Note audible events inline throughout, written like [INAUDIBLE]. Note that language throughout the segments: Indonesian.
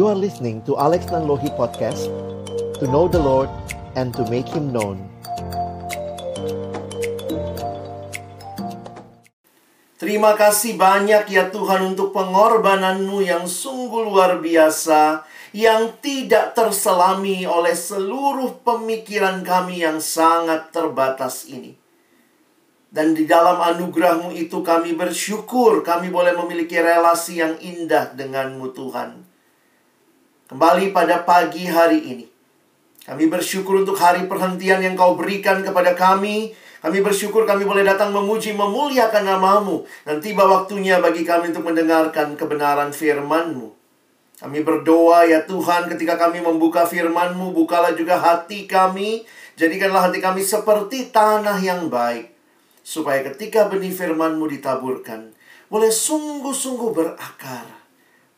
You are listening to Alex Nanlohi Podcast To know the Lord and to make Him known Terima kasih banyak ya Tuhan untuk pengorbananmu yang sungguh luar biasa Yang tidak terselami oleh seluruh pemikiran kami yang sangat terbatas ini dan di dalam anugerahmu itu kami bersyukur kami boleh memiliki relasi yang indah denganmu Tuhan. Kembali pada pagi hari ini. Kami bersyukur untuk hari perhentian yang kau berikan kepada kami. Kami bersyukur kami boleh datang memuji, memuliakan namamu. Dan tiba waktunya bagi kami untuk mendengarkan kebenaran firmanmu. Kami berdoa ya Tuhan ketika kami membuka firmanmu, bukalah juga hati kami. Jadikanlah hati kami seperti tanah yang baik supaya ketika benih firman-Mu ditaburkan, boleh sungguh-sungguh berakar,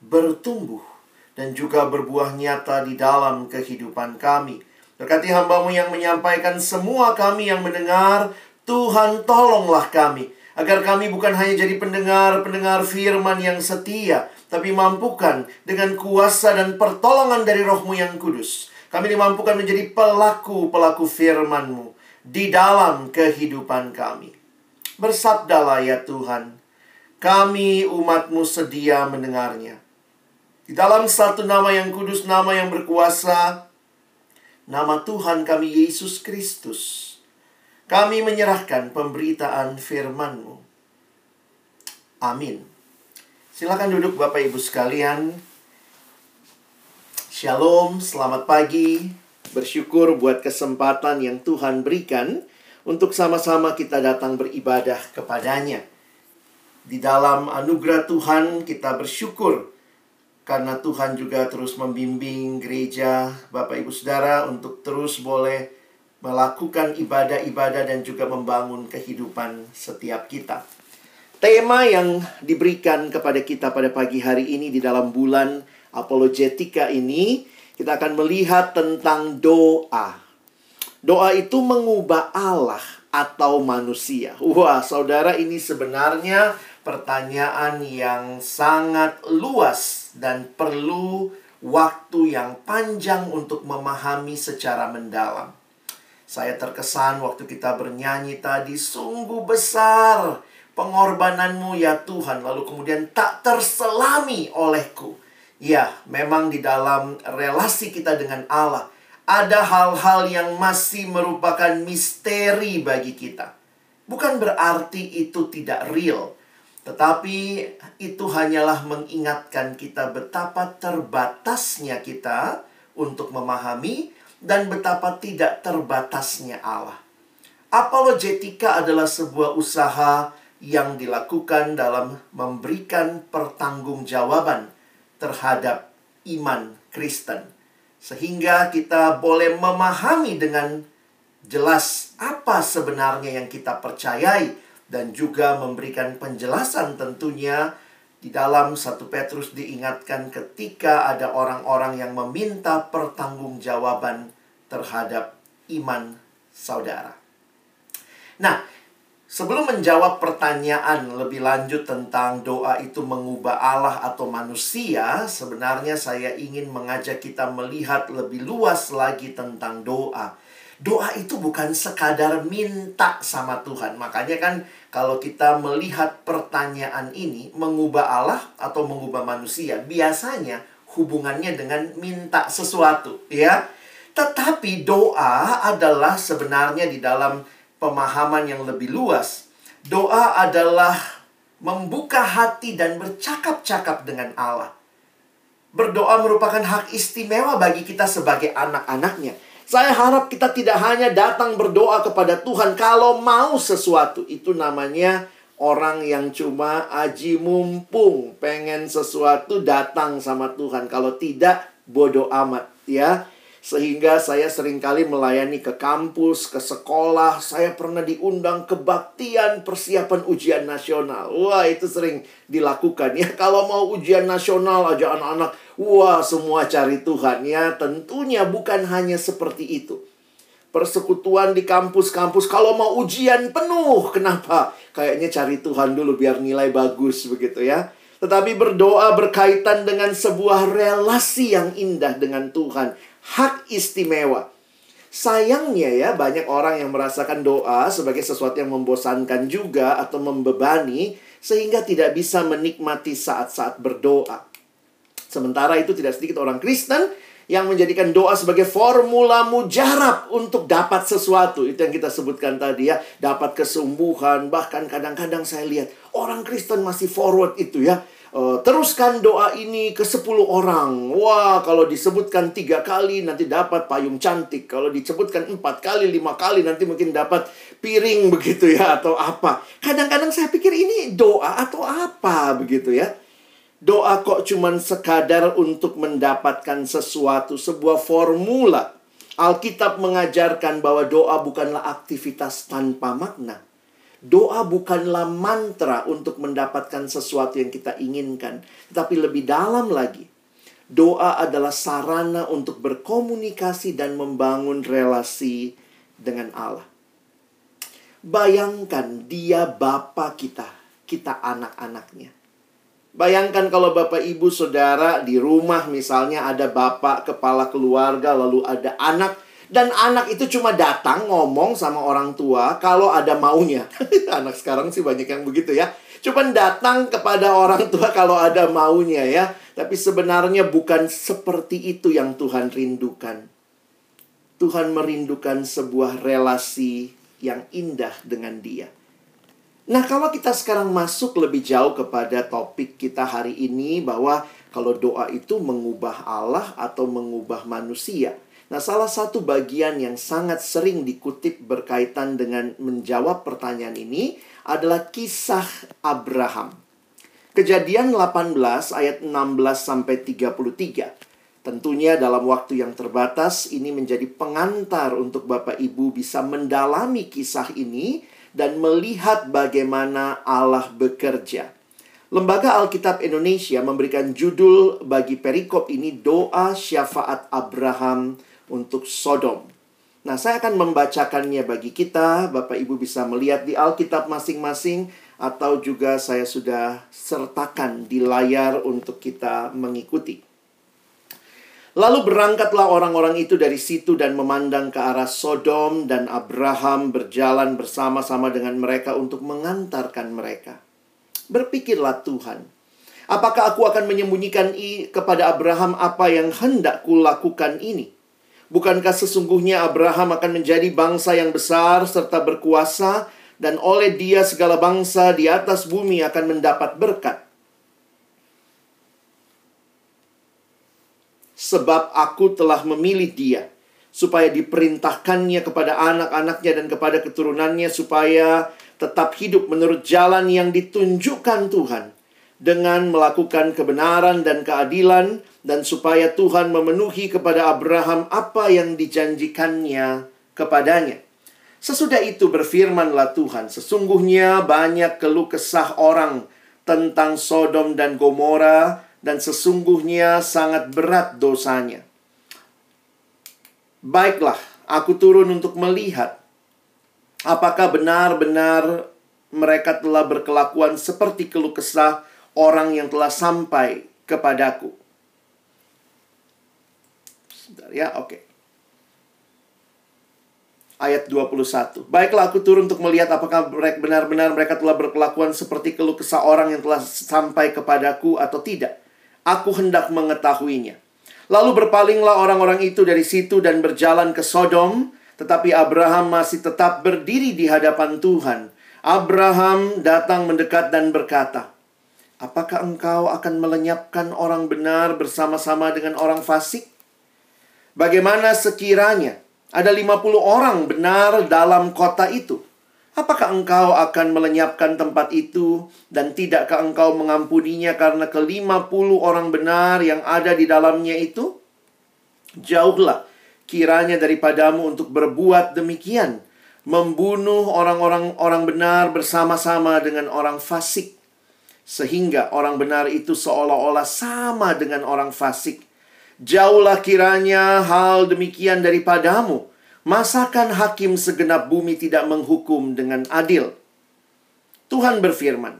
bertumbuh, dan juga berbuah nyata di dalam kehidupan kami. Berkati hambamu yang menyampaikan semua kami yang mendengar, Tuhan tolonglah kami. Agar kami bukan hanya jadi pendengar-pendengar firman yang setia, tapi mampukan dengan kuasa dan pertolongan dari rohmu yang kudus. Kami dimampukan menjadi pelaku-pelaku firman-Mu di dalam kehidupan kami. Bersabdalah ya Tuhan, kami umatmu sedia mendengarnya. Di dalam satu nama yang kudus, nama yang berkuasa, nama Tuhan kami Yesus Kristus. Kami menyerahkan pemberitaan firman-Mu. Amin. Silakan duduk Bapak Ibu sekalian. Shalom, selamat pagi. Bersyukur buat kesempatan yang Tuhan berikan untuk sama-sama kita datang beribadah kepadanya. Di dalam anugerah Tuhan kita bersyukur karena Tuhan juga terus membimbing gereja Bapak Ibu Saudara untuk terus boleh melakukan ibadah-ibadah dan juga membangun kehidupan setiap kita. Tema yang diberikan kepada kita pada pagi hari ini di dalam bulan apologetika ini kita akan melihat tentang doa. Doa itu mengubah Allah atau manusia. Wah, saudara, ini sebenarnya pertanyaan yang sangat luas dan perlu waktu yang panjang untuk memahami secara mendalam. Saya terkesan waktu kita bernyanyi tadi, sungguh besar pengorbananmu ya Tuhan, lalu kemudian tak terselami olehku. Ya, memang di dalam relasi kita dengan Allah, ada hal-hal yang masih merupakan misteri bagi kita. Bukan berarti itu tidak real, tetapi itu hanyalah mengingatkan kita betapa terbatasnya kita untuk memahami dan betapa tidak terbatasnya Allah. Apologetika adalah sebuah usaha yang dilakukan dalam memberikan pertanggungjawaban terhadap iman Kristen sehingga kita boleh memahami dengan jelas apa sebenarnya yang kita percayai dan juga memberikan penjelasan tentunya di dalam satu Petrus diingatkan ketika ada orang-orang yang meminta pertanggungjawaban terhadap iman saudara. Nah, Sebelum menjawab pertanyaan lebih lanjut tentang doa itu mengubah Allah atau manusia, sebenarnya saya ingin mengajak kita melihat lebih luas lagi tentang doa. Doa itu bukan sekadar minta sama Tuhan. Makanya kan kalau kita melihat pertanyaan ini mengubah Allah atau mengubah manusia, biasanya hubungannya dengan minta sesuatu, ya. Tetapi doa adalah sebenarnya di dalam pemahaman yang lebih luas, doa adalah membuka hati dan bercakap-cakap dengan Allah. Berdoa merupakan hak istimewa bagi kita sebagai anak-anaknya. Saya harap kita tidak hanya datang berdoa kepada Tuhan kalau mau sesuatu. Itu namanya orang yang cuma aji mumpung. Pengen sesuatu datang sama Tuhan. Kalau tidak, bodoh amat ya. Sehingga saya sering kali melayani ke kampus, ke sekolah. Saya pernah diundang kebaktian persiapan ujian nasional. Wah, itu sering dilakukan ya. Kalau mau ujian nasional aja anak-anak, wah semua cari Tuhan ya. Tentunya bukan hanya seperti itu. Persekutuan di kampus-kampus kalau mau ujian penuh. Kenapa? Kayaknya cari Tuhan dulu biar nilai bagus begitu ya. tetapi berdoa berkaitan dengan sebuah relasi yang indah dengan Tuhan, hak istimewa. Sayangnya ya, banyak orang yang merasakan doa sebagai sesuatu yang membosankan juga atau membebani sehingga tidak bisa menikmati saat-saat berdoa. Sementara itu tidak sedikit orang Kristen yang menjadikan doa sebagai formula mujarab untuk dapat sesuatu. Itu yang kita sebutkan tadi ya, dapat kesembuhan. Bahkan kadang-kadang saya lihat orang Kristen masih forward itu ya. Uh, teruskan doa ini ke 10 orang. Wah, kalau disebutkan tiga kali nanti dapat payung cantik. Kalau disebutkan empat kali, lima kali nanti mungkin dapat piring begitu ya atau apa. Kadang-kadang saya pikir ini doa atau apa begitu ya. Doa kok cuman sekadar untuk mendapatkan sesuatu, sebuah formula. Alkitab mengajarkan bahwa doa bukanlah aktivitas tanpa makna. Doa bukanlah mantra untuk mendapatkan sesuatu yang kita inginkan, tetapi lebih dalam lagi. Doa adalah sarana untuk berkomunikasi dan membangun relasi dengan Allah. Bayangkan dia Bapa kita, kita anak-anaknya. Bayangkan kalau Bapak Ibu Saudara di rumah misalnya ada bapak kepala keluarga lalu ada anak dan anak itu cuma datang ngomong sama orang tua kalau ada maunya. [LAUGHS] anak sekarang sih banyak yang begitu ya. Cuma datang kepada orang tua kalau ada maunya ya. Tapi sebenarnya bukan seperti itu yang Tuhan rindukan. Tuhan merindukan sebuah relasi yang indah dengan dia. Nah, kalau kita sekarang masuk lebih jauh kepada topik kita hari ini bahwa kalau doa itu mengubah Allah atau mengubah manusia. Nah, salah satu bagian yang sangat sering dikutip berkaitan dengan menjawab pertanyaan ini adalah kisah Abraham. Kejadian 18 ayat 16 sampai 33. Tentunya dalam waktu yang terbatas ini menjadi pengantar untuk Bapak Ibu bisa mendalami kisah ini dan melihat bagaimana Allah bekerja. Lembaga Alkitab Indonesia memberikan judul bagi perikop ini Doa Syafaat Abraham untuk Sodom. Nah, saya akan membacakannya bagi kita. Bapak Ibu bisa melihat di Alkitab masing-masing atau juga saya sudah sertakan di layar untuk kita mengikuti. Lalu berangkatlah orang-orang itu dari situ dan memandang ke arah Sodom dan Abraham berjalan bersama-sama dengan mereka untuk mengantarkan mereka. Berpikirlah Tuhan, apakah aku akan menyembunyikan kepada Abraham apa yang hendak kulakukan ini? Bukankah sesungguhnya Abraham akan menjadi bangsa yang besar serta berkuasa dan oleh dia segala bangsa di atas bumi akan mendapat berkat? Sebab aku telah memilih dia supaya diperintahkannya kepada anak-anaknya dan kepada keturunannya supaya tetap hidup menurut jalan yang ditunjukkan Tuhan dengan melakukan kebenaran dan keadilan dan supaya Tuhan memenuhi kepada Abraham apa yang dijanjikannya kepadanya. Sesudah itu berfirmanlah Tuhan, sesungguhnya banyak keluh kesah orang tentang Sodom dan Gomora dan sesungguhnya sangat berat dosanya. Baiklah, aku turun untuk melihat apakah benar-benar mereka telah berkelakuan seperti keluh kesah orang yang telah sampai kepadaku. Sebentar ya, oke. Okay. Ayat 21. Baiklah aku turun untuk melihat apakah benar-benar mereka telah berkelakuan seperti keluh kesah orang yang telah sampai kepadaku atau tidak. Aku hendak mengetahuinya. Lalu berpalinglah orang-orang itu dari situ dan berjalan ke Sodom, tetapi Abraham masih tetap berdiri di hadapan Tuhan. Abraham datang mendekat dan berkata, Apakah engkau akan melenyapkan orang benar bersama-sama dengan orang fasik? Bagaimana sekiranya ada 50 orang benar dalam kota itu? Apakah engkau akan melenyapkan tempat itu dan tidakkah engkau mengampuninya karena ke-50 orang benar yang ada di dalamnya itu? Jauhlah kiranya daripadamu untuk berbuat demikian, membunuh orang-orang orang benar bersama-sama dengan orang fasik sehingga orang benar itu seolah-olah sama dengan orang fasik. Jauhlah kiranya hal demikian daripadamu. Masakan hakim segenap bumi tidak menghukum dengan adil? Tuhan berfirman,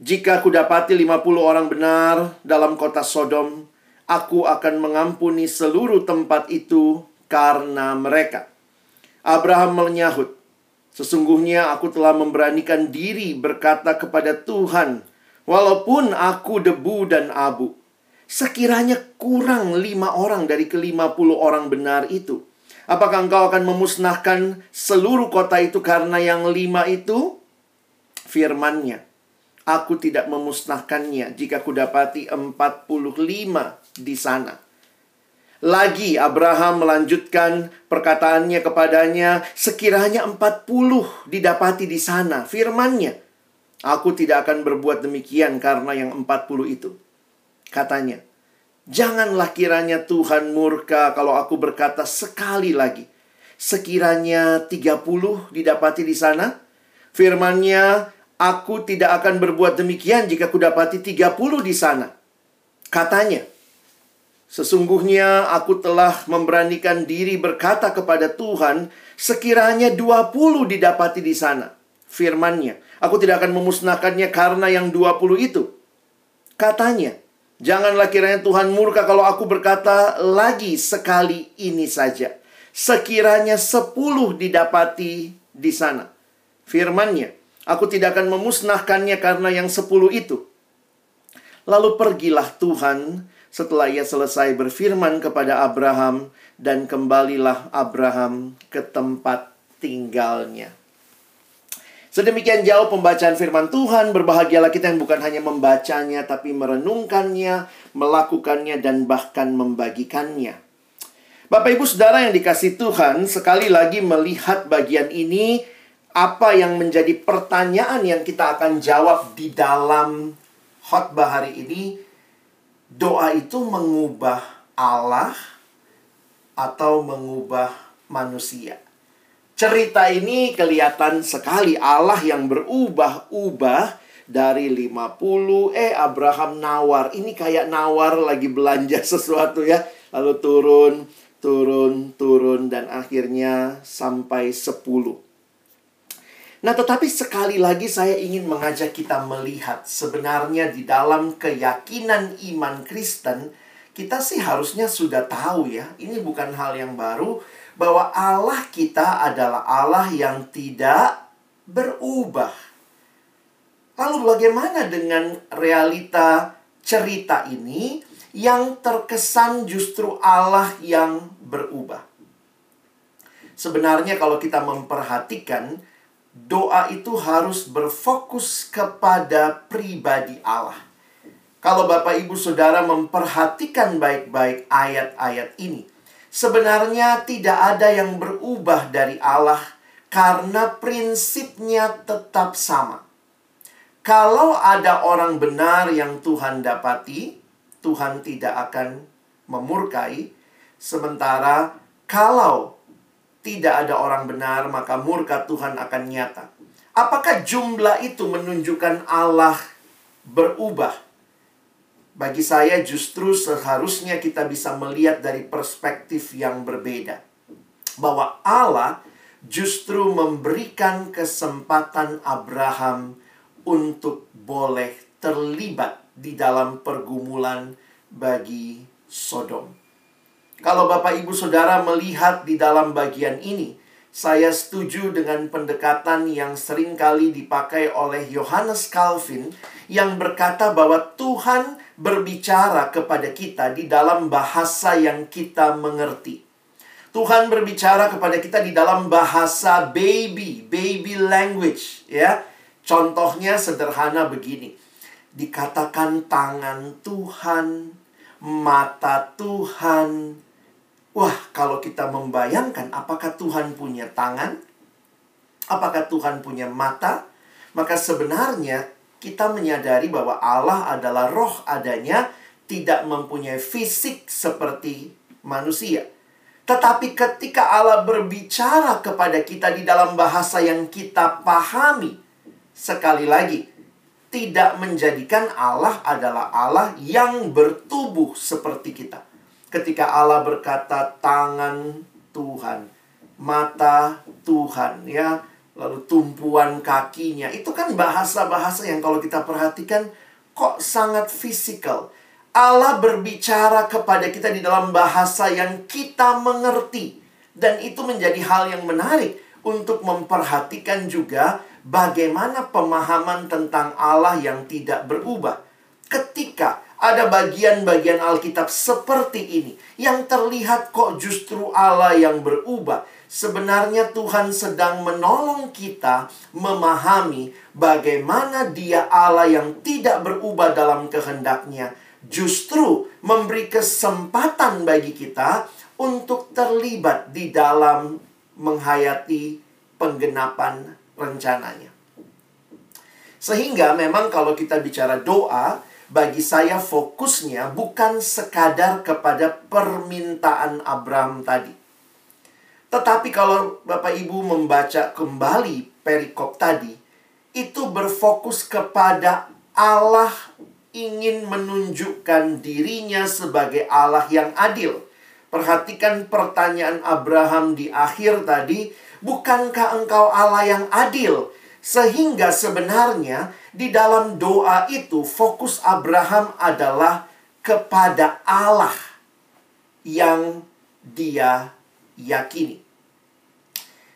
Jika aku dapati 50 orang benar dalam kota Sodom, aku akan mengampuni seluruh tempat itu karena mereka. Abraham menyahut, Sesungguhnya aku telah memberanikan diri berkata kepada Tuhan, walaupun aku debu dan abu, sekiranya kurang lima orang dari kelima puluh orang benar itu. Apakah engkau akan memusnahkan seluruh kota itu karena yang lima itu? Firmannya, aku tidak memusnahkannya jika kudapati empat puluh lima di sana. Lagi Abraham melanjutkan perkataannya kepadanya, sekiranya empat puluh didapati di sana, firmannya. Aku tidak akan berbuat demikian karena yang empat puluh itu. Katanya, janganlah kiranya Tuhan murka kalau aku berkata sekali lagi. Sekiranya tiga puluh didapati di sana, firmannya, aku tidak akan berbuat demikian jika kudapati tiga puluh di sana. Katanya, Sesungguhnya aku telah memberanikan diri berkata kepada Tuhan, sekiranya 20 didapati di sana. Firmannya, aku tidak akan memusnahkannya karena yang 20 itu. Katanya, janganlah kiranya Tuhan murka kalau aku berkata lagi sekali ini saja. Sekiranya 10 didapati di sana. Firmannya, aku tidak akan memusnahkannya karena yang 10 itu. Lalu pergilah Tuhan setelah ia selesai berfirman kepada Abraham, dan kembalilah Abraham ke tempat tinggalnya. Sedemikian jauh pembacaan firman Tuhan, berbahagialah kita yang bukan hanya membacanya, tapi merenungkannya, melakukannya, dan bahkan membagikannya. Bapak, ibu, saudara yang dikasih Tuhan, sekali lagi melihat bagian ini, apa yang menjadi pertanyaan yang kita akan jawab di dalam khotbah hari ini doa itu mengubah Allah atau mengubah manusia. Cerita ini kelihatan sekali Allah yang berubah-ubah dari 50 eh Abraham nawar. Ini kayak nawar lagi belanja [LAUGHS] sesuatu ya. Lalu turun, turun, turun dan akhirnya sampai 10. Nah, tetapi sekali lagi saya ingin mengajak kita melihat sebenarnya di dalam keyakinan iman Kristen, kita sih harusnya sudah tahu ya, ini bukan hal yang baru bahwa Allah kita adalah Allah yang tidak berubah. Lalu bagaimana dengan realita cerita ini yang terkesan justru Allah yang berubah? Sebenarnya kalau kita memperhatikan doa itu harus berfokus kepada pribadi Allah. Kalau Bapak Ibu Saudara memperhatikan baik-baik ayat-ayat ini, sebenarnya tidak ada yang berubah dari Allah karena prinsipnya tetap sama. Kalau ada orang benar yang Tuhan dapati, Tuhan tidak akan memurkai, sementara kalau tidak ada orang benar, maka murka Tuhan akan nyata. Apakah jumlah itu menunjukkan Allah berubah? Bagi saya justru seharusnya kita bisa melihat dari perspektif yang berbeda. Bahwa Allah justru memberikan kesempatan Abraham untuk boleh terlibat di dalam pergumulan bagi Sodom. Kalau Bapak Ibu Saudara melihat di dalam bagian ini, saya setuju dengan pendekatan yang sering kali dipakai oleh Yohanes Calvin yang berkata bahwa Tuhan berbicara kepada kita di dalam bahasa yang kita mengerti. Tuhan berbicara kepada kita di dalam bahasa baby, baby language, ya. Contohnya sederhana begini. Dikatakan tangan Tuhan, mata Tuhan, Wah, kalau kita membayangkan apakah Tuhan punya tangan, apakah Tuhan punya mata, maka sebenarnya kita menyadari bahwa Allah adalah roh adanya, tidak mempunyai fisik seperti manusia. Tetapi ketika Allah berbicara kepada kita di dalam bahasa yang kita pahami, sekali lagi, tidak menjadikan Allah adalah Allah yang bertubuh seperti kita ketika Allah berkata tangan Tuhan, mata Tuhan ya, lalu tumpuan kakinya. Itu kan bahasa-bahasa yang kalau kita perhatikan kok sangat fisikal. Allah berbicara kepada kita di dalam bahasa yang kita mengerti. Dan itu menjadi hal yang menarik untuk memperhatikan juga bagaimana pemahaman tentang Allah yang tidak berubah. Ketika ada bagian-bagian Alkitab seperti ini yang terlihat kok justru Allah yang berubah. Sebenarnya Tuhan sedang menolong kita memahami bagaimana Dia Allah yang tidak berubah dalam kehendaknya, justru memberi kesempatan bagi kita untuk terlibat di dalam menghayati penggenapan rencananya. Sehingga memang kalau kita bicara doa, bagi saya fokusnya bukan sekadar kepada permintaan Abraham tadi. Tetapi kalau Bapak Ibu membaca kembali perikop tadi, itu berfokus kepada Allah ingin menunjukkan dirinya sebagai Allah yang adil. Perhatikan pertanyaan Abraham di akhir tadi, bukankah engkau Allah yang adil? Sehingga sebenarnya di dalam doa itu fokus Abraham adalah kepada Allah yang dia yakini.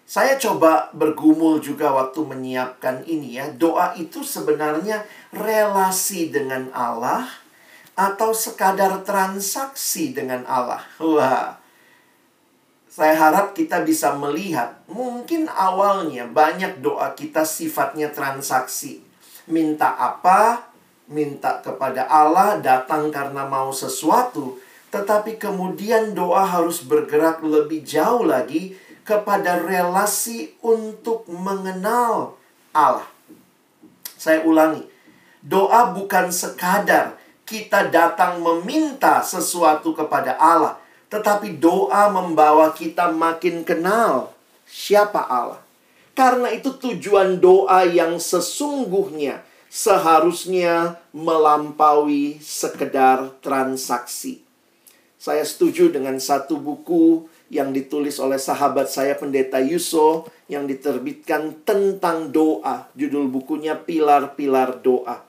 Saya coba bergumul juga waktu menyiapkan ini ya. Doa itu sebenarnya relasi dengan Allah atau sekadar transaksi dengan Allah. Wah. Saya harap kita bisa melihat, mungkin awalnya banyak doa kita sifatnya transaksi. Minta apa? Minta kepada Allah, datang karena mau sesuatu. Tetapi kemudian doa harus bergerak lebih jauh lagi kepada relasi untuk mengenal Allah. Saya ulangi, doa bukan sekadar kita datang meminta sesuatu kepada Allah, tetapi doa membawa kita makin kenal siapa Allah. Karena itu tujuan doa yang sesungguhnya seharusnya melampaui sekedar transaksi. Saya setuju dengan satu buku yang ditulis oleh sahabat saya pendeta Yuso yang diterbitkan tentang doa. Judul bukunya Pilar-pilar Doa.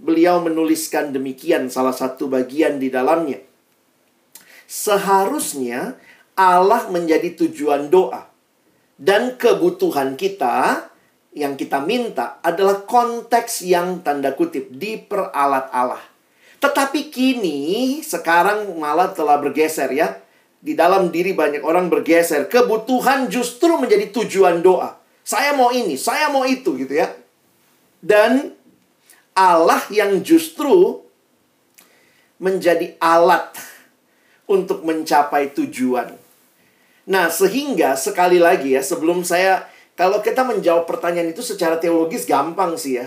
Beliau menuliskan demikian salah satu bagian di dalamnya. Seharusnya Allah menjadi tujuan doa. Dan kebutuhan kita yang kita minta adalah konteks yang tanda kutip diperalat Allah. Tetapi kini sekarang malah telah bergeser ya. Di dalam diri banyak orang bergeser. Kebutuhan justru menjadi tujuan doa. Saya mau ini, saya mau itu gitu ya. Dan Allah yang justru menjadi alat untuk mencapai tujuan. Nah, sehingga sekali lagi ya, sebelum saya kalau kita menjawab pertanyaan itu secara teologis gampang sih ya.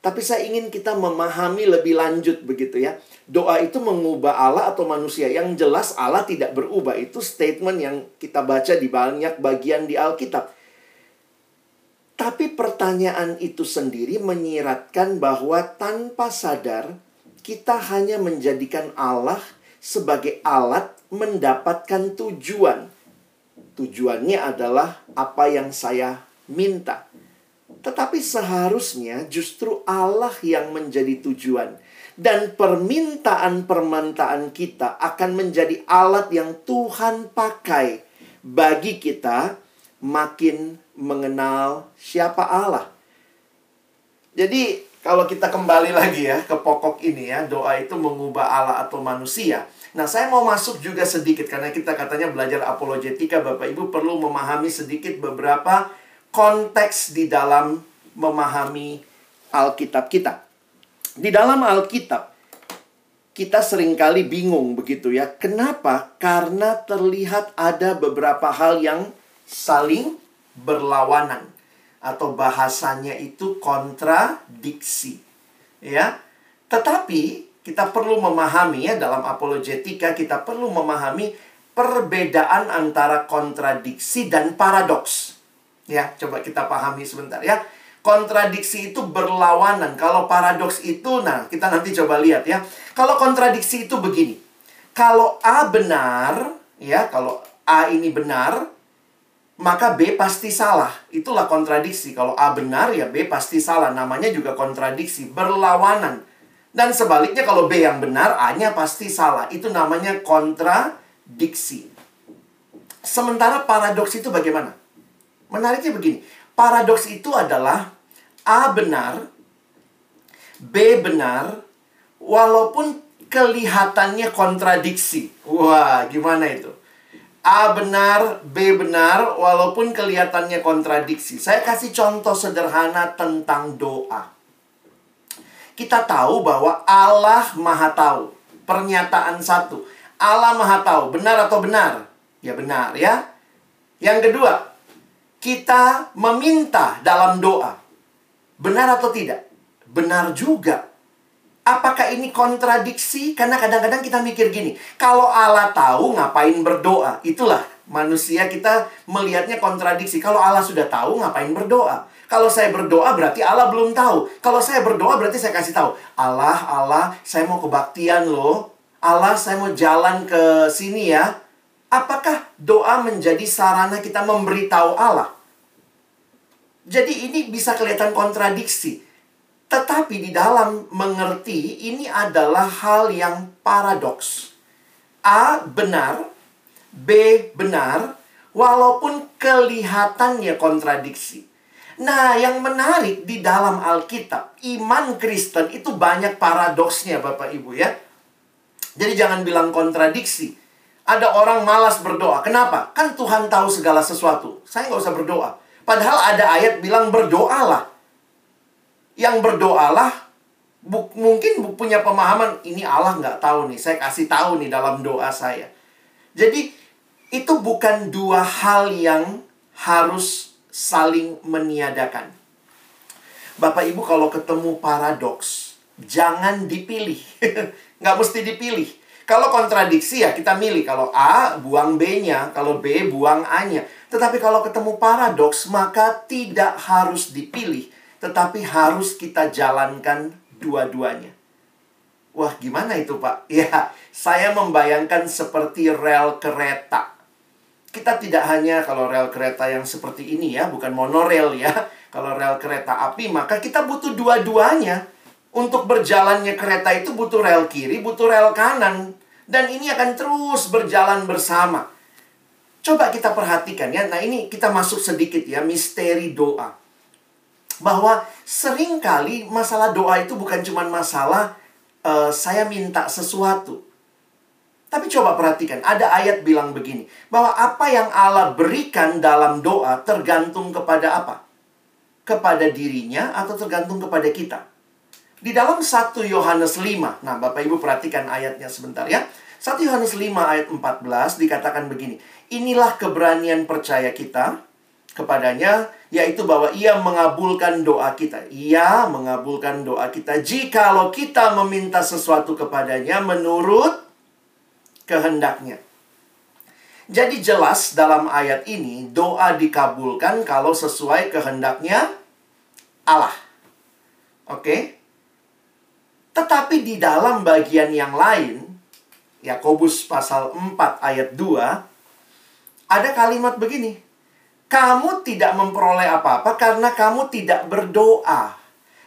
Tapi saya ingin kita memahami lebih lanjut begitu ya. Doa itu mengubah Allah atau manusia. Yang jelas Allah tidak berubah. Itu statement yang kita baca di banyak bagian di Alkitab. Tapi pertanyaan itu sendiri menyiratkan bahwa tanpa sadar kita hanya menjadikan Allah sebagai alat mendapatkan tujuan. Tujuannya adalah apa yang saya minta. Tetapi seharusnya justru Allah yang menjadi tujuan. Dan permintaan-permintaan kita akan menjadi alat yang Tuhan pakai bagi kita makin mengenal siapa Allah. Jadi kalau kita kembali lagi ya ke pokok ini ya, doa itu mengubah Allah atau manusia. Nah, saya mau masuk juga sedikit karena kita katanya belajar apologetika, Bapak Ibu perlu memahami sedikit beberapa konteks di dalam memahami Alkitab kita. Di dalam Alkitab kita sering kali bingung begitu ya. Kenapa? Karena terlihat ada beberapa hal yang saling berlawanan atau bahasanya itu kontradiksi. Ya. Tetapi kita perlu memahami ya dalam apologetika kita perlu memahami perbedaan antara kontradiksi dan paradoks. Ya, coba kita pahami sebentar ya. Kontradiksi itu berlawanan. Kalau paradoks itu, nah kita nanti coba lihat ya. Kalau kontradiksi itu begini. Kalau A benar, ya, kalau A ini benar, maka B pasti salah. Itulah kontradiksi. Kalau A benar, ya B pasti salah. Namanya juga kontradiksi, berlawanan. Dan sebaliknya kalau B yang benar, A-nya pasti salah. Itu namanya kontradiksi. Sementara paradoks itu bagaimana? Menariknya begini. Paradoks itu adalah A benar, B benar, walaupun kelihatannya kontradiksi. Wah, gimana itu? A benar, B benar, walaupun kelihatannya kontradiksi. Saya kasih contoh sederhana tentang doa. Kita tahu bahwa Allah Maha Tahu. Pernyataan satu. Allah Maha Tahu. Benar atau benar? Ya benar ya. Yang kedua, kita meminta dalam doa. Benar atau tidak? Benar juga. Apakah ini kontradiksi? Karena kadang-kadang kita mikir gini, kalau Allah tahu ngapain berdoa? Itulah manusia kita melihatnya kontradiksi. Kalau Allah sudah tahu ngapain berdoa? Kalau saya berdoa berarti Allah belum tahu. Kalau saya berdoa berarti saya kasih tahu, Allah, Allah, saya mau kebaktian loh. Allah, saya mau jalan ke sini ya. Apakah doa menjadi sarana kita memberitahu Allah? Jadi ini bisa kelihatan kontradiksi. Tetapi di dalam mengerti ini adalah hal yang paradoks. A benar, B benar, walaupun kelihatannya kontradiksi. Nah, yang menarik di dalam Alkitab, iman Kristen itu banyak paradoksnya Bapak Ibu ya. Jadi jangan bilang kontradiksi. Ada orang malas berdoa. Kenapa? Kan Tuhan tahu segala sesuatu. Saya nggak usah berdoa. Padahal ada ayat bilang berdoalah yang berdoalah mungkin punya pemahaman ini Allah nggak tahu nih saya kasih tahu nih dalam doa saya jadi itu bukan dua hal yang harus saling meniadakan Bapak Ibu kalau ketemu paradoks jangan dipilih [LAUGHS] nggak mesti dipilih kalau kontradiksi ya kita milih kalau A buang B-nya kalau B buang A-nya tetapi kalau ketemu paradoks maka tidak harus dipilih tetapi harus kita jalankan dua-duanya. Wah, gimana itu, Pak? [LAUGHS] Ya, saya membayangkan seperti rel kereta. Kita tidak hanya kalau rel kereta yang seperti ini ya, bukan monorail ya. [LAUGHS] Kalau rel kereta api, maka kita butuh dua-duanya. Untuk berjalannya kereta itu butuh rel kiri, butuh rel kanan. Dan ini akan terus berjalan bersama. Coba kita perhatikan ya. Nah, ini kita masuk sedikit ya, misteri doa bahwa sering kali masalah doa itu bukan cuma masalah uh, saya minta sesuatu. Tapi coba perhatikan, ada ayat bilang begini, bahwa apa yang Allah berikan dalam doa tergantung kepada apa? Kepada dirinya atau tergantung kepada kita? Di dalam 1 Yohanes 5, nah Bapak Ibu perhatikan ayatnya sebentar ya. 1 Yohanes 5 ayat 14 dikatakan begini, inilah keberanian percaya kita kepadanya yaitu bahwa ia mengabulkan doa kita. Ia mengabulkan doa kita jikalau kita meminta sesuatu kepadanya menurut kehendaknya. Jadi jelas dalam ayat ini doa dikabulkan kalau sesuai kehendaknya Allah. Oke? Tetapi di dalam bagian yang lain Yakobus pasal 4 ayat 2 ada kalimat begini kamu tidak memperoleh apa-apa karena kamu tidak berdoa.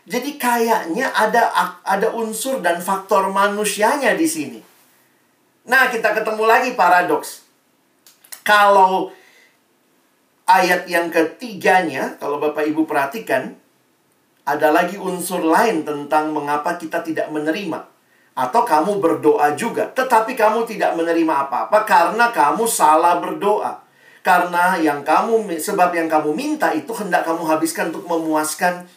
Jadi kayaknya ada ada unsur dan faktor manusianya di sini. Nah, kita ketemu lagi paradoks. Kalau ayat yang ketiganya, kalau Bapak Ibu perhatikan, ada lagi unsur lain tentang mengapa kita tidak menerima. Atau kamu berdoa juga, tetapi kamu tidak menerima apa-apa karena kamu salah berdoa. Karena yang kamu sebab yang kamu minta itu hendak kamu habiskan untuk memuaskan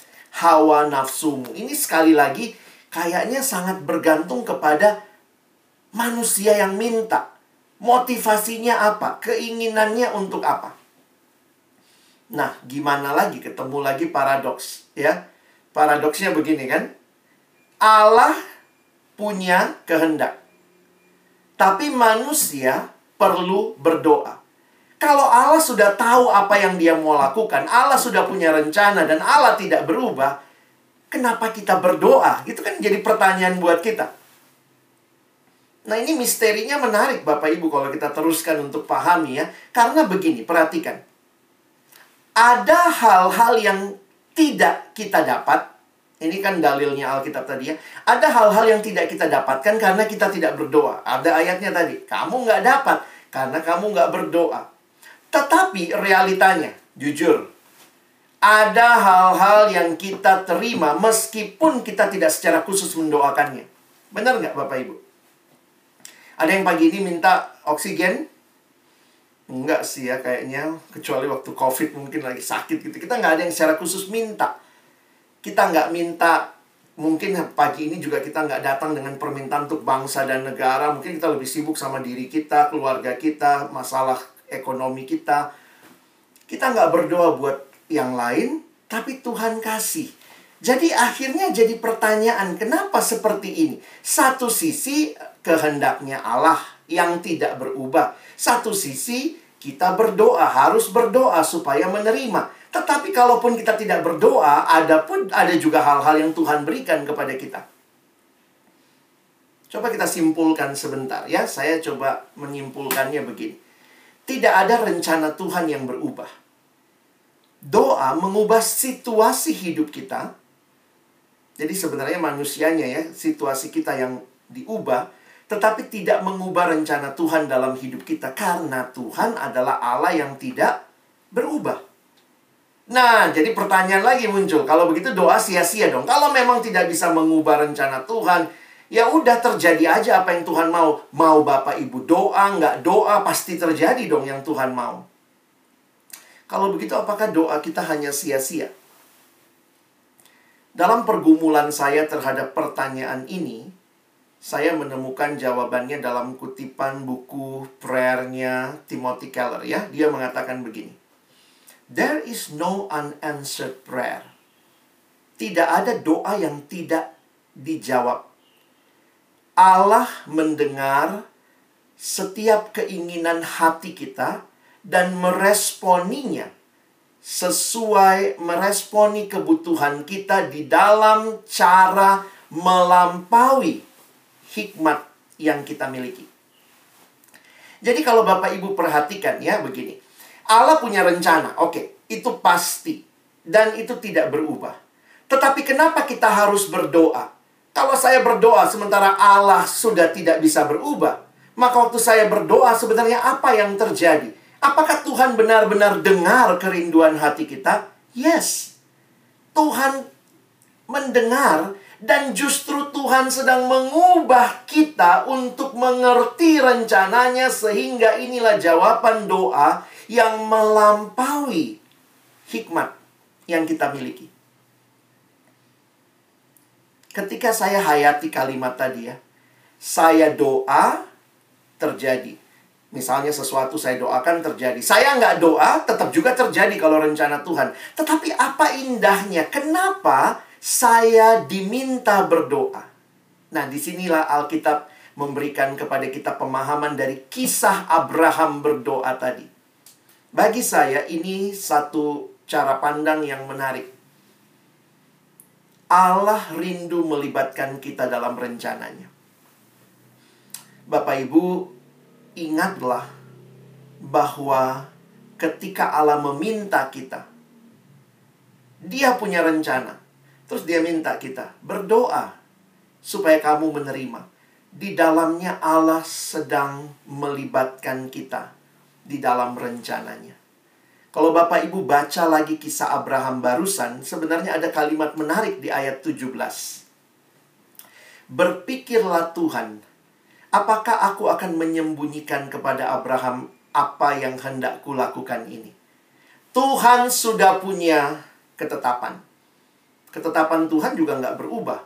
hawa nafsumu. Ini sekali lagi kayaknya sangat bergantung kepada manusia yang minta. Motivasinya apa? Keinginannya untuk apa? Nah, gimana lagi ketemu lagi paradoks, ya? Paradoksnya begini kan? Allah punya kehendak. Tapi manusia perlu berdoa. Kalau Allah sudah tahu apa yang dia mau lakukan, Allah sudah punya rencana dan Allah tidak berubah, kenapa kita berdoa? Itu kan jadi pertanyaan buat kita. Nah ini misterinya menarik Bapak Ibu kalau kita teruskan untuk pahami ya. Karena begini, perhatikan. ada hal-hal yang tidak kita dapat. Ini kan dalilnya Alkitab tadi ya. Ada hal-hal yang tidak kita dapatkan karena kita tidak berdoa. Ada ayatnya tadi. Kamu nggak dapat karena kamu nggak berdoa. Tetapi realitanya, jujur, ada hal-hal yang kita terima meskipun kita tidak secara khusus mendoakannya. Benar nggak Bapak Ibu? Ada yang pagi ini minta oksigen? Enggak sih ya kayaknya. Kecuali waktu COVID mungkin lagi sakit gitu. Kita nggak ada yang secara khusus minta. Kita nggak minta mungkin pagi ini juga kita nggak datang dengan permintaan untuk bangsa dan negara. Mungkin kita lebih sibuk sama diri kita, keluarga kita, masalah ekonomi kita. Kita nggak berdoa buat yang lain, tapi Tuhan kasih. Jadi akhirnya jadi pertanyaan, kenapa seperti ini? Satu sisi kehendaknya Allah yang tidak berubah. Satu sisi kita berdoa, harus berdoa supaya menerima. Tetapi kalaupun kita tidak berdoa, ada pun ada juga hal-hal yang Tuhan berikan kepada kita. Coba kita simpulkan sebentar ya. Saya coba menyimpulkannya begini. Tidak ada rencana Tuhan yang berubah. Doa mengubah situasi hidup kita. Jadi sebenarnya manusianya ya, situasi kita yang diubah, tetapi tidak mengubah rencana Tuhan dalam hidup kita karena Tuhan adalah Allah yang tidak berubah. Nah, jadi pertanyaan lagi muncul. Kalau begitu doa sia-sia dong. Kalau memang tidak bisa mengubah rencana Tuhan, ya udah terjadi aja apa yang Tuhan mau. Mau Bapak Ibu doa, nggak doa, pasti terjadi dong yang Tuhan mau. Kalau begitu apakah doa kita hanya sia-sia? Dalam pergumulan saya terhadap pertanyaan ini, saya menemukan jawabannya dalam kutipan buku prayer-nya Timothy Keller ya. Dia mengatakan begini. There is no unanswered prayer. Tidak ada doa yang tidak dijawab. Allah mendengar setiap keinginan hati kita dan meresponinya sesuai meresponi kebutuhan kita di dalam cara melampaui hikmat yang kita miliki. Jadi kalau Bapak Ibu perhatikan ya begini. Allah punya rencana, oke, itu pasti dan itu tidak berubah. Tetapi kenapa kita harus berdoa? Kalau saya berdoa sementara Allah sudah tidak bisa berubah, maka waktu saya berdoa sebenarnya apa yang terjadi? Apakah Tuhan benar-benar dengar kerinduan hati kita? Yes. Tuhan mendengar dan justru Tuhan sedang mengubah kita untuk mengerti rencananya sehingga inilah jawaban doa yang melampaui hikmat yang kita miliki. Ketika saya hayati kalimat tadi ya, saya doa terjadi. Misalnya sesuatu saya doakan terjadi. Saya nggak doa, tetap juga terjadi kalau rencana Tuhan. Tetapi apa indahnya? Kenapa saya diminta berdoa? Nah, di sinilah Alkitab memberikan kepada kita pemahaman dari kisah Abraham berdoa tadi. Bagi saya ini satu cara pandang yang menarik. Allah rindu melibatkan kita dalam rencananya. Bapak Ibu, ingatlah bahwa ketika Allah meminta kita, Dia punya rencana. Terus Dia minta kita berdoa supaya kamu menerima. Di dalamnya Allah sedang melibatkan kita di dalam rencananya. Kalau Bapak Ibu baca lagi kisah Abraham barusan, sebenarnya ada kalimat menarik di ayat 17. Berpikirlah Tuhan, apakah aku akan menyembunyikan kepada Abraham apa yang hendak kulakukan ini? Tuhan sudah punya ketetapan. Ketetapan Tuhan juga nggak berubah.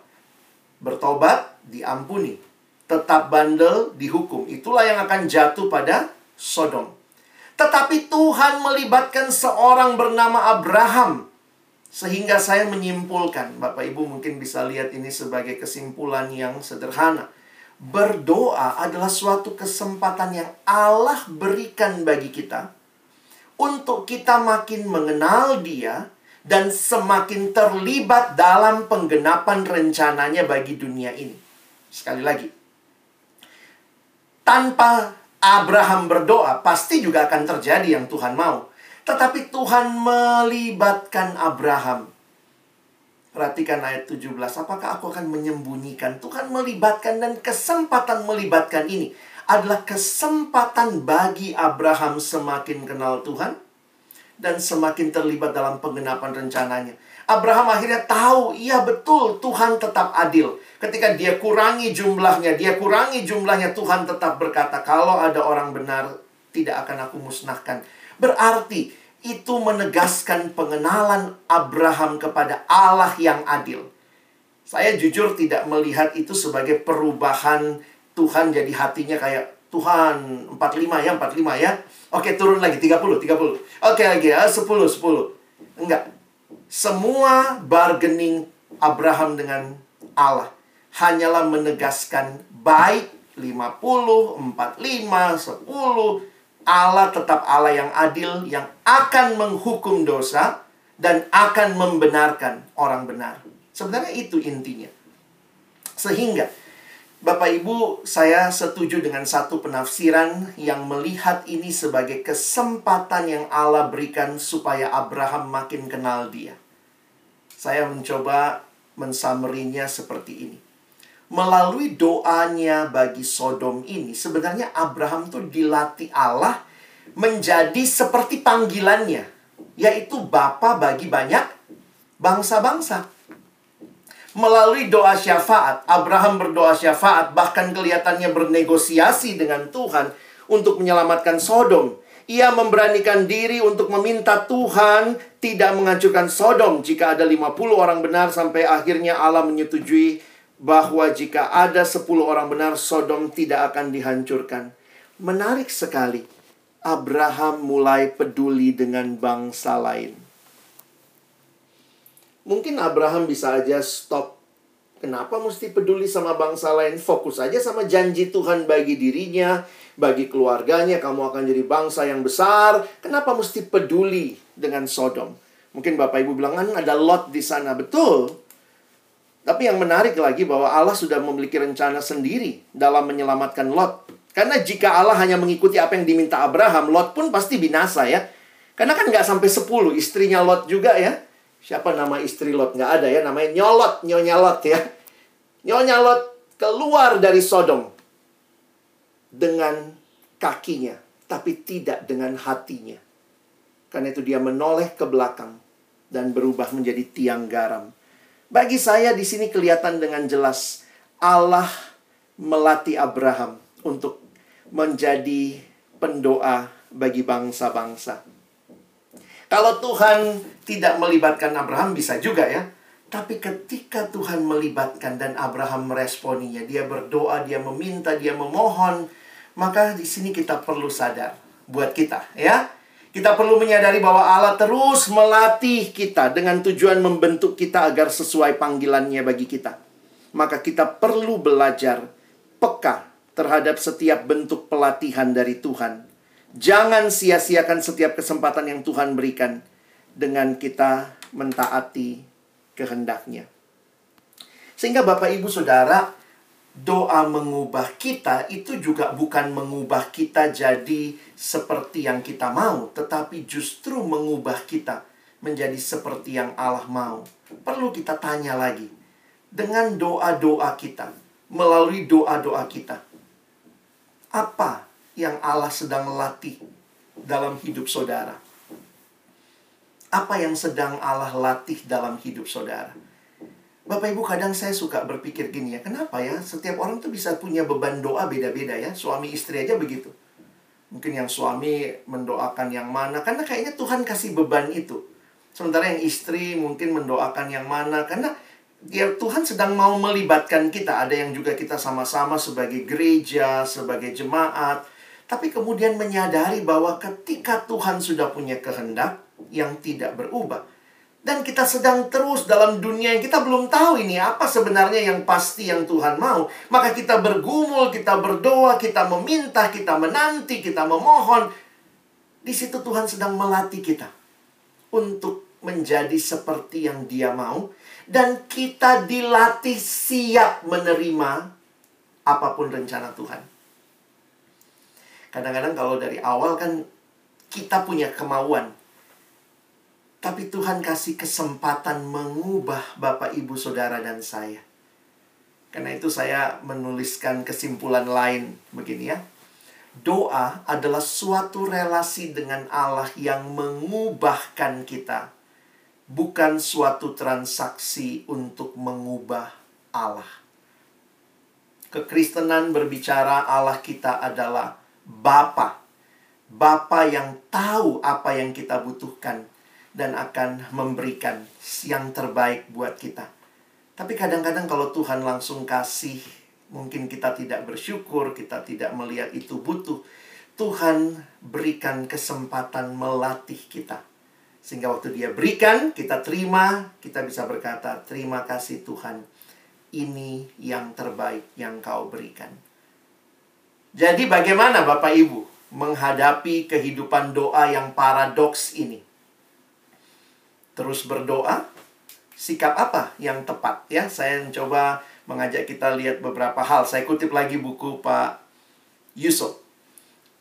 Bertobat, diampuni. Tetap bandel, dihukum. Itulah yang akan jatuh pada Sodom. Tetapi Tuhan melibatkan seorang bernama Abraham. Sehingga saya menyimpulkan, Bapak Ibu mungkin bisa lihat ini sebagai kesimpulan yang sederhana berdoa adalah suatu kesempatan yang Allah berikan bagi kita untuk kita makin mengenal Dia dan semakin terlibat dalam penggenapan rencananya bagi dunia ini. Sekali lagi, tanpa Abraham berdoa, pasti juga akan terjadi yang Tuhan mau. Tetapi Tuhan melibatkan Abraham. Perhatikan ayat 17. Apakah aku akan menyembunyikan? Tuhan melibatkan dan kesempatan melibatkan ini adalah kesempatan bagi Abraham semakin kenal Tuhan dan semakin terlibat dalam penggenapan rencananya. Abraham akhirnya tahu, iya betul Tuhan tetap adil. Ketika dia kurangi jumlahnya, dia kurangi jumlahnya, Tuhan tetap berkata, kalau ada orang benar, tidak akan aku musnahkan. Berarti itu menegaskan pengenalan Abraham kepada Allah yang adil. Saya jujur tidak melihat itu sebagai perubahan Tuhan jadi hatinya kayak Tuhan 45 ya, 45 ya. Oke, turun lagi 30, 30. Oke lagi ya, 10, 10. Enggak. Semua bargaining Abraham dengan Allah hanyalah menegaskan baik 50, 45, 10 Allah tetap Allah yang adil yang akan menghukum dosa dan akan membenarkan orang benar. Sebenarnya itu intinya. Sehingga Bapak Ibu, saya setuju dengan satu penafsiran yang melihat ini sebagai kesempatan yang Allah berikan supaya Abraham makin kenal Dia. Saya mencoba mensamerinya seperti ini. Melalui doanya bagi Sodom ini, sebenarnya Abraham tuh dilatih Allah menjadi seperti panggilannya, yaitu bapa bagi banyak bangsa-bangsa melalui doa syafaat, Abraham berdoa syafaat, bahkan kelihatannya bernegosiasi dengan Tuhan untuk menyelamatkan Sodom. Ia memberanikan diri untuk meminta Tuhan tidak menghancurkan Sodom jika ada 50 orang benar sampai akhirnya Allah menyetujui bahwa jika ada 10 orang benar Sodom tidak akan dihancurkan. Menarik sekali. Abraham mulai peduli dengan bangsa lain. Mungkin Abraham bisa aja stop. Kenapa mesti peduli sama bangsa lain? Fokus aja sama janji Tuhan bagi dirinya, bagi keluarganya. Kamu akan jadi bangsa yang besar. Kenapa mesti peduli dengan Sodom? Mungkin Bapak Ibu bilang, kan ada Lot di sana. Betul. Tapi yang menarik lagi bahwa Allah sudah memiliki rencana sendiri dalam menyelamatkan Lot. Karena jika Allah hanya mengikuti apa yang diminta Abraham, Lot pun pasti binasa ya. Karena kan nggak sampai 10, istrinya Lot juga ya. Siapa nama istri Lot? Nggak ada ya, namanya Nyolot, Nyonya Lot ya. Nyonya Lot keluar dari Sodom dengan kakinya, tapi tidak dengan hatinya. Karena itu dia menoleh ke belakang dan berubah menjadi tiang garam. Bagi saya di sini kelihatan dengan jelas Allah melatih Abraham untuk menjadi pendoa bagi bangsa-bangsa. Kalau Tuhan tidak melibatkan Abraham bisa juga ya. Tapi ketika Tuhan melibatkan dan Abraham meresponinya, dia berdoa, dia meminta, dia memohon, maka di sini kita perlu sadar buat kita ya. Kita perlu menyadari bahwa Allah terus melatih kita dengan tujuan membentuk kita agar sesuai panggilannya bagi kita. Maka kita perlu belajar peka terhadap setiap bentuk pelatihan dari Tuhan Jangan sia-siakan setiap kesempatan yang Tuhan berikan dengan kita mentaati kehendaknya. Sehingga Bapak Ibu Saudara, doa mengubah kita itu juga bukan mengubah kita jadi seperti yang kita mau, tetapi justru mengubah kita menjadi seperti yang Allah mau. Perlu kita tanya lagi, dengan doa-doa kita, melalui doa-doa kita, apa yang Allah sedang latih dalam hidup saudara? Apa yang sedang Allah latih dalam hidup saudara? Bapak Ibu kadang saya suka berpikir gini ya, kenapa ya setiap orang tuh bisa punya beban doa beda-beda ya, suami istri aja begitu. Mungkin yang suami mendoakan yang mana, karena kayaknya Tuhan kasih beban itu. Sementara yang istri mungkin mendoakan yang mana, karena ya Tuhan sedang mau melibatkan kita. Ada yang juga kita sama-sama sebagai gereja, sebagai jemaat, tapi kemudian menyadari bahwa ketika Tuhan sudah punya kehendak yang tidak berubah, dan kita sedang terus dalam dunia yang kita belum tahu ini apa sebenarnya yang pasti yang Tuhan mau, maka kita bergumul, kita berdoa, kita meminta, kita menanti, kita memohon. Di situ Tuhan sedang melatih kita untuk menjadi seperti yang Dia mau, dan kita dilatih siap menerima apa pun rencana Tuhan. Kadang-kadang kalau dari awal kan kita punya kemauan. Tapi Tuhan kasih kesempatan mengubah Bapak, Ibu, Saudara, dan saya. Karena itu saya menuliskan kesimpulan lain begini ya. Doa adalah suatu relasi dengan Allah yang mengubahkan kita. Bukan suatu transaksi untuk mengubah Allah. Kekristenan berbicara Allah kita adalah Bapa. Bapa yang tahu apa yang kita butuhkan dan akan memberikan yang terbaik buat kita. Tapi kadang-kadang kalau Tuhan langsung kasih, mungkin kita tidak bersyukur, kita tidak melihat itu butuh. Tuhan berikan kesempatan melatih kita. Sehingga waktu dia berikan, kita terima, kita bisa berkata, terima kasih Tuhan. Ini yang terbaik yang kau berikan. Jadi bagaimana Bapak Ibu menghadapi kehidupan doa yang paradoks ini? terus berdoa, sikap apa yang tepat ya? Saya mencoba mengajak kita lihat beberapa hal. Saya kutip lagi buku Pak Yusuf.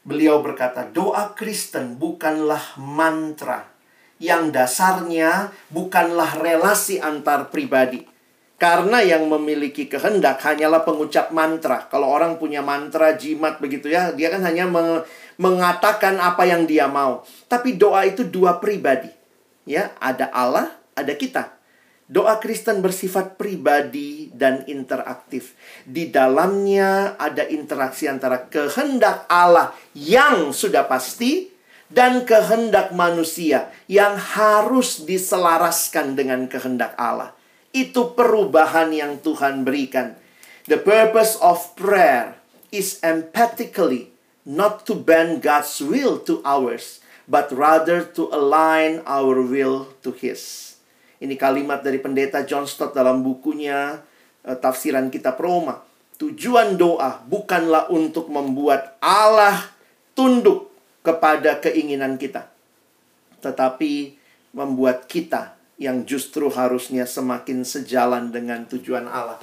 Beliau berkata, doa Kristen bukanlah mantra yang dasarnya bukanlah relasi antar pribadi. Karena yang memiliki kehendak hanyalah pengucap mantra. Kalau orang punya mantra jimat begitu ya, dia kan hanya mengatakan apa yang dia mau. Tapi doa itu dua pribadi ya ada Allah, ada kita. Doa Kristen bersifat pribadi dan interaktif. Di dalamnya ada interaksi antara kehendak Allah yang sudah pasti dan kehendak manusia yang harus diselaraskan dengan kehendak Allah. Itu perubahan yang Tuhan berikan. The purpose of prayer is empathically not to bend God's will to ours, but rather to align our will to His. Ini kalimat dari pendeta John Stott dalam bukunya uh, Tafsiran Kitab Roma. Tujuan doa bukanlah untuk membuat Allah tunduk kepada keinginan kita, tetapi membuat kita yang justru harusnya semakin sejalan dengan tujuan Allah.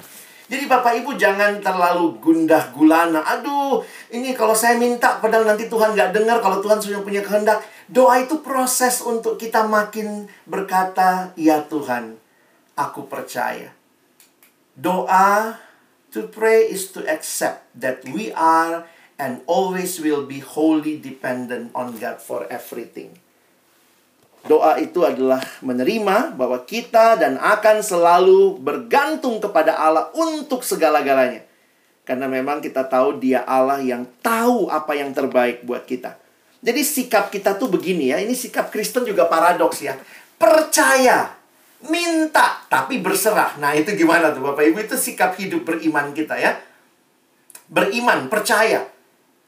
Jadi Bapak Ibu jangan terlalu gundah gulana. Aduh, ini kalau saya minta padahal nanti Tuhan nggak dengar kalau Tuhan sudah punya kehendak. Doa itu proses untuk kita makin berkata, ya Tuhan, aku percaya. Doa to pray is to accept that we are and always will be wholly dependent on God for everything. Doa itu adalah menerima bahwa kita dan akan selalu bergantung kepada Allah untuk segala-galanya. Karena memang kita tahu dia Allah yang tahu apa yang terbaik buat kita. Jadi sikap kita tuh begini ya, ini sikap Kristen juga paradoks ya. Percaya, minta, tapi berserah. Nah itu gimana tuh Bapak Ibu? Itu sikap hidup beriman kita ya. Beriman, percaya,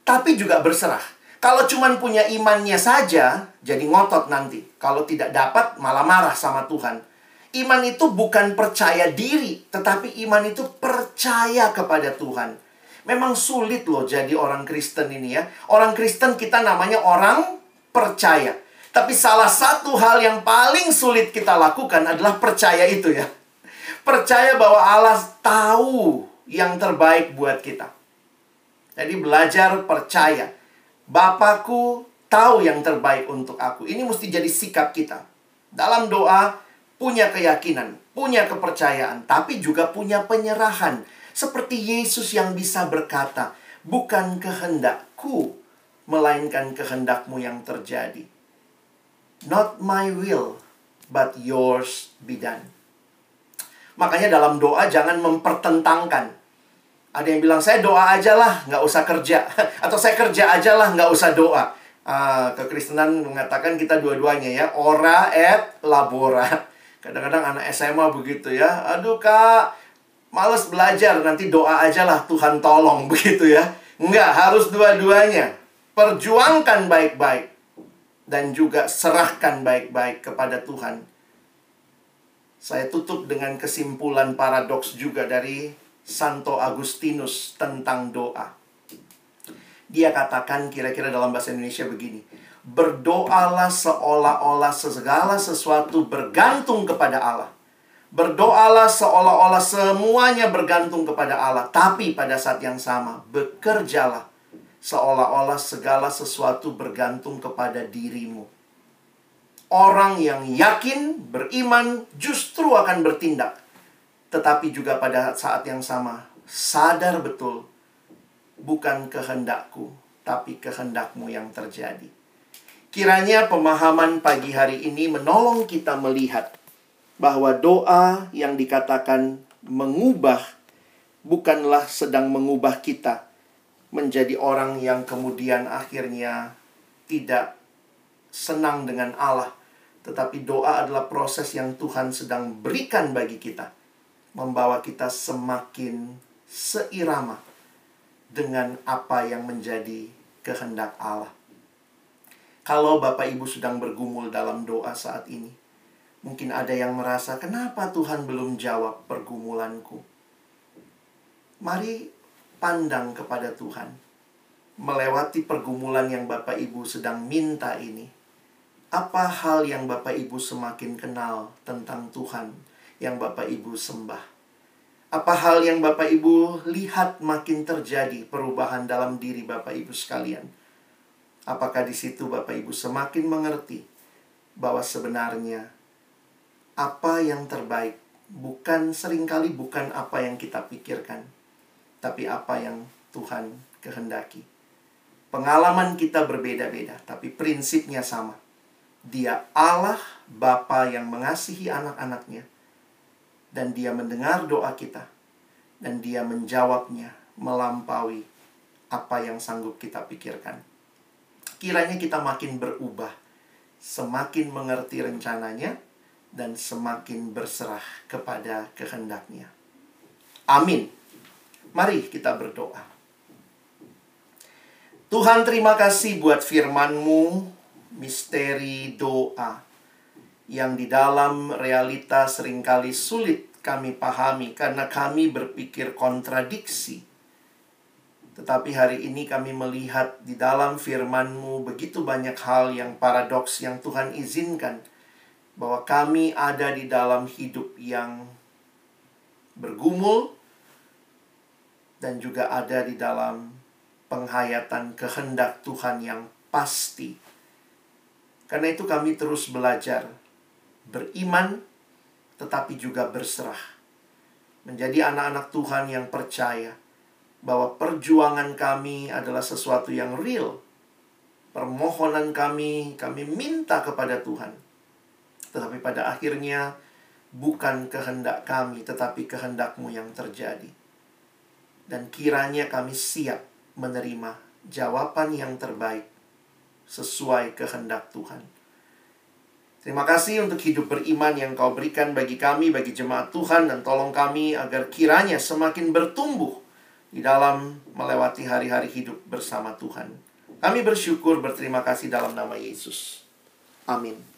tapi juga berserah. Kalau cuma punya imannya saja, jadi ngotot nanti. Kalau tidak dapat, malah marah sama Tuhan. Iman itu bukan percaya diri, tetapi iman itu percaya kepada Tuhan. Memang sulit loh jadi orang Kristen ini ya. Orang Kristen kita namanya orang percaya. Tapi salah satu hal yang paling sulit kita lakukan adalah percaya itu ya. Percaya bahwa Allah tahu yang terbaik buat kita. Jadi belajar percaya. Bapakku tahu yang terbaik untuk aku. Ini mesti jadi sikap kita. Dalam doa, punya keyakinan, punya kepercayaan, tapi juga punya penyerahan. Seperti Yesus yang bisa berkata, bukan kehendakku, melainkan kehendakmu yang terjadi. Not my will, but yours be done. Makanya dalam doa jangan mempertentangkan. Ada yang bilang, saya doa aja lah, nggak usah kerja. [LAUGHS] Atau saya kerja aja lah, nggak usah doa. Uh, kekristenan mengatakan kita dua-duanya ya. Ora et labora. [LAUGHS] Kadang-kadang anak SMA begitu ya. Aduh kak, males belajar. Nanti doa aja lah, Tuhan tolong. [LAUGHS] Begitu ya. Nggak, harus dua-duanya. Perjuangkan baik-baik. Dan juga serahkan baik-baik kepada Tuhan. Saya tutup dengan kesimpulan paradoks juga dari Santo Agustinus tentang doa. Dia katakan kira-kira dalam bahasa Indonesia begini. Berdoalah seolah-olah segala sesuatu bergantung kepada Allah. Berdoalah seolah-olah semuanya bergantung kepada Allah. Tapi pada saat yang sama, bekerjalah seolah-olah segala sesuatu bergantung kepada dirimu. Orang yang yakin, beriman, justru akan bertindak. Tetapi juga pada saat yang sama, sadar betul, bukan kehendakku, tapi kehendakmu yang terjadi. Kiranya pemahaman pagi hari ini menolong kita melihat bahwa doa yang dikatakan mengubah bukanlah sedang mengubah kita menjadi orang yang kemudian akhirnya tidak senang dengan Allah, tetapi doa adalah proses yang Tuhan sedang berikan bagi kita, membawa kita semakin seirama dengan apa yang menjadi kehendak Allah. Kalau Bapak Ibu sedang bergumul dalam doa saat ini, mungkin ada yang merasa, "Kenapa Tuhan belum jawab pergumulanku?" Mari pandang kepada Tuhan, melewati pergumulan yang Bapak Ibu sedang minta ini. Apa hal yang Bapak Ibu semakin kenal tentang Tuhan yang Bapak Ibu sembah? Apa hal yang Bapak Ibu lihat makin terjadi perubahan dalam diri Bapak Ibu sekalian? Apakah di situ Bapak Ibu semakin mengerti bahwa sebenarnya apa yang terbaik bukan sering kali bukan apa yang kita pikirkan, tapi apa yang Tuhan kehendaki. Pengalaman kita berbeda-beda, tapi prinsipnya sama. Dia Allah Bapa yang mengasihi anak-anaknya. Dan dia mendengar doa kita. Dan dia menjawabnya melampaui apa yang sanggup kita pikirkan. Kiranya kita makin berubah, semakin mengerti rencananya, dan semakin berserah kepada kehendaknya. Amin. Mari kita berdoa. Tuhan terima kasih buat firman-Mu, misteri doa, yang di dalam realita sering kali sulit kami pahami karena kami berpikir kontradiksi. Tetapi hari ini kami melihat di dalam firman-Mu begitu banyak hal yang paradoks yang Tuhan izinkan bahwa kami ada di dalam hidup yang bergumul dan juga ada di dalam penghayatan kehendak Tuhan yang pasti. Karena itu kami terus belajar beriman tetapi juga berserah. Menjadi anak-anak Tuhan yang percaya bahwa perjuangan kami adalah sesuatu yang real. Permohonan kami, kami minta kepada Tuhan. Tetapi pada akhirnya bukan kehendak kami, tetapi kehendakmu yang terjadi. Dan kiranya kami siap menerima jawaban yang terbaik sesuai kehendak Tuhan. Terima kasih untuk hidup beriman yang kau berikan bagi kami, bagi jemaat Tuhan, dan tolong kami agar kiranya semakin bertumbuh di dalam melewati hari-hari hidup bersama Tuhan. Kami bersyukur berterima kasih dalam nama Yesus. Amin.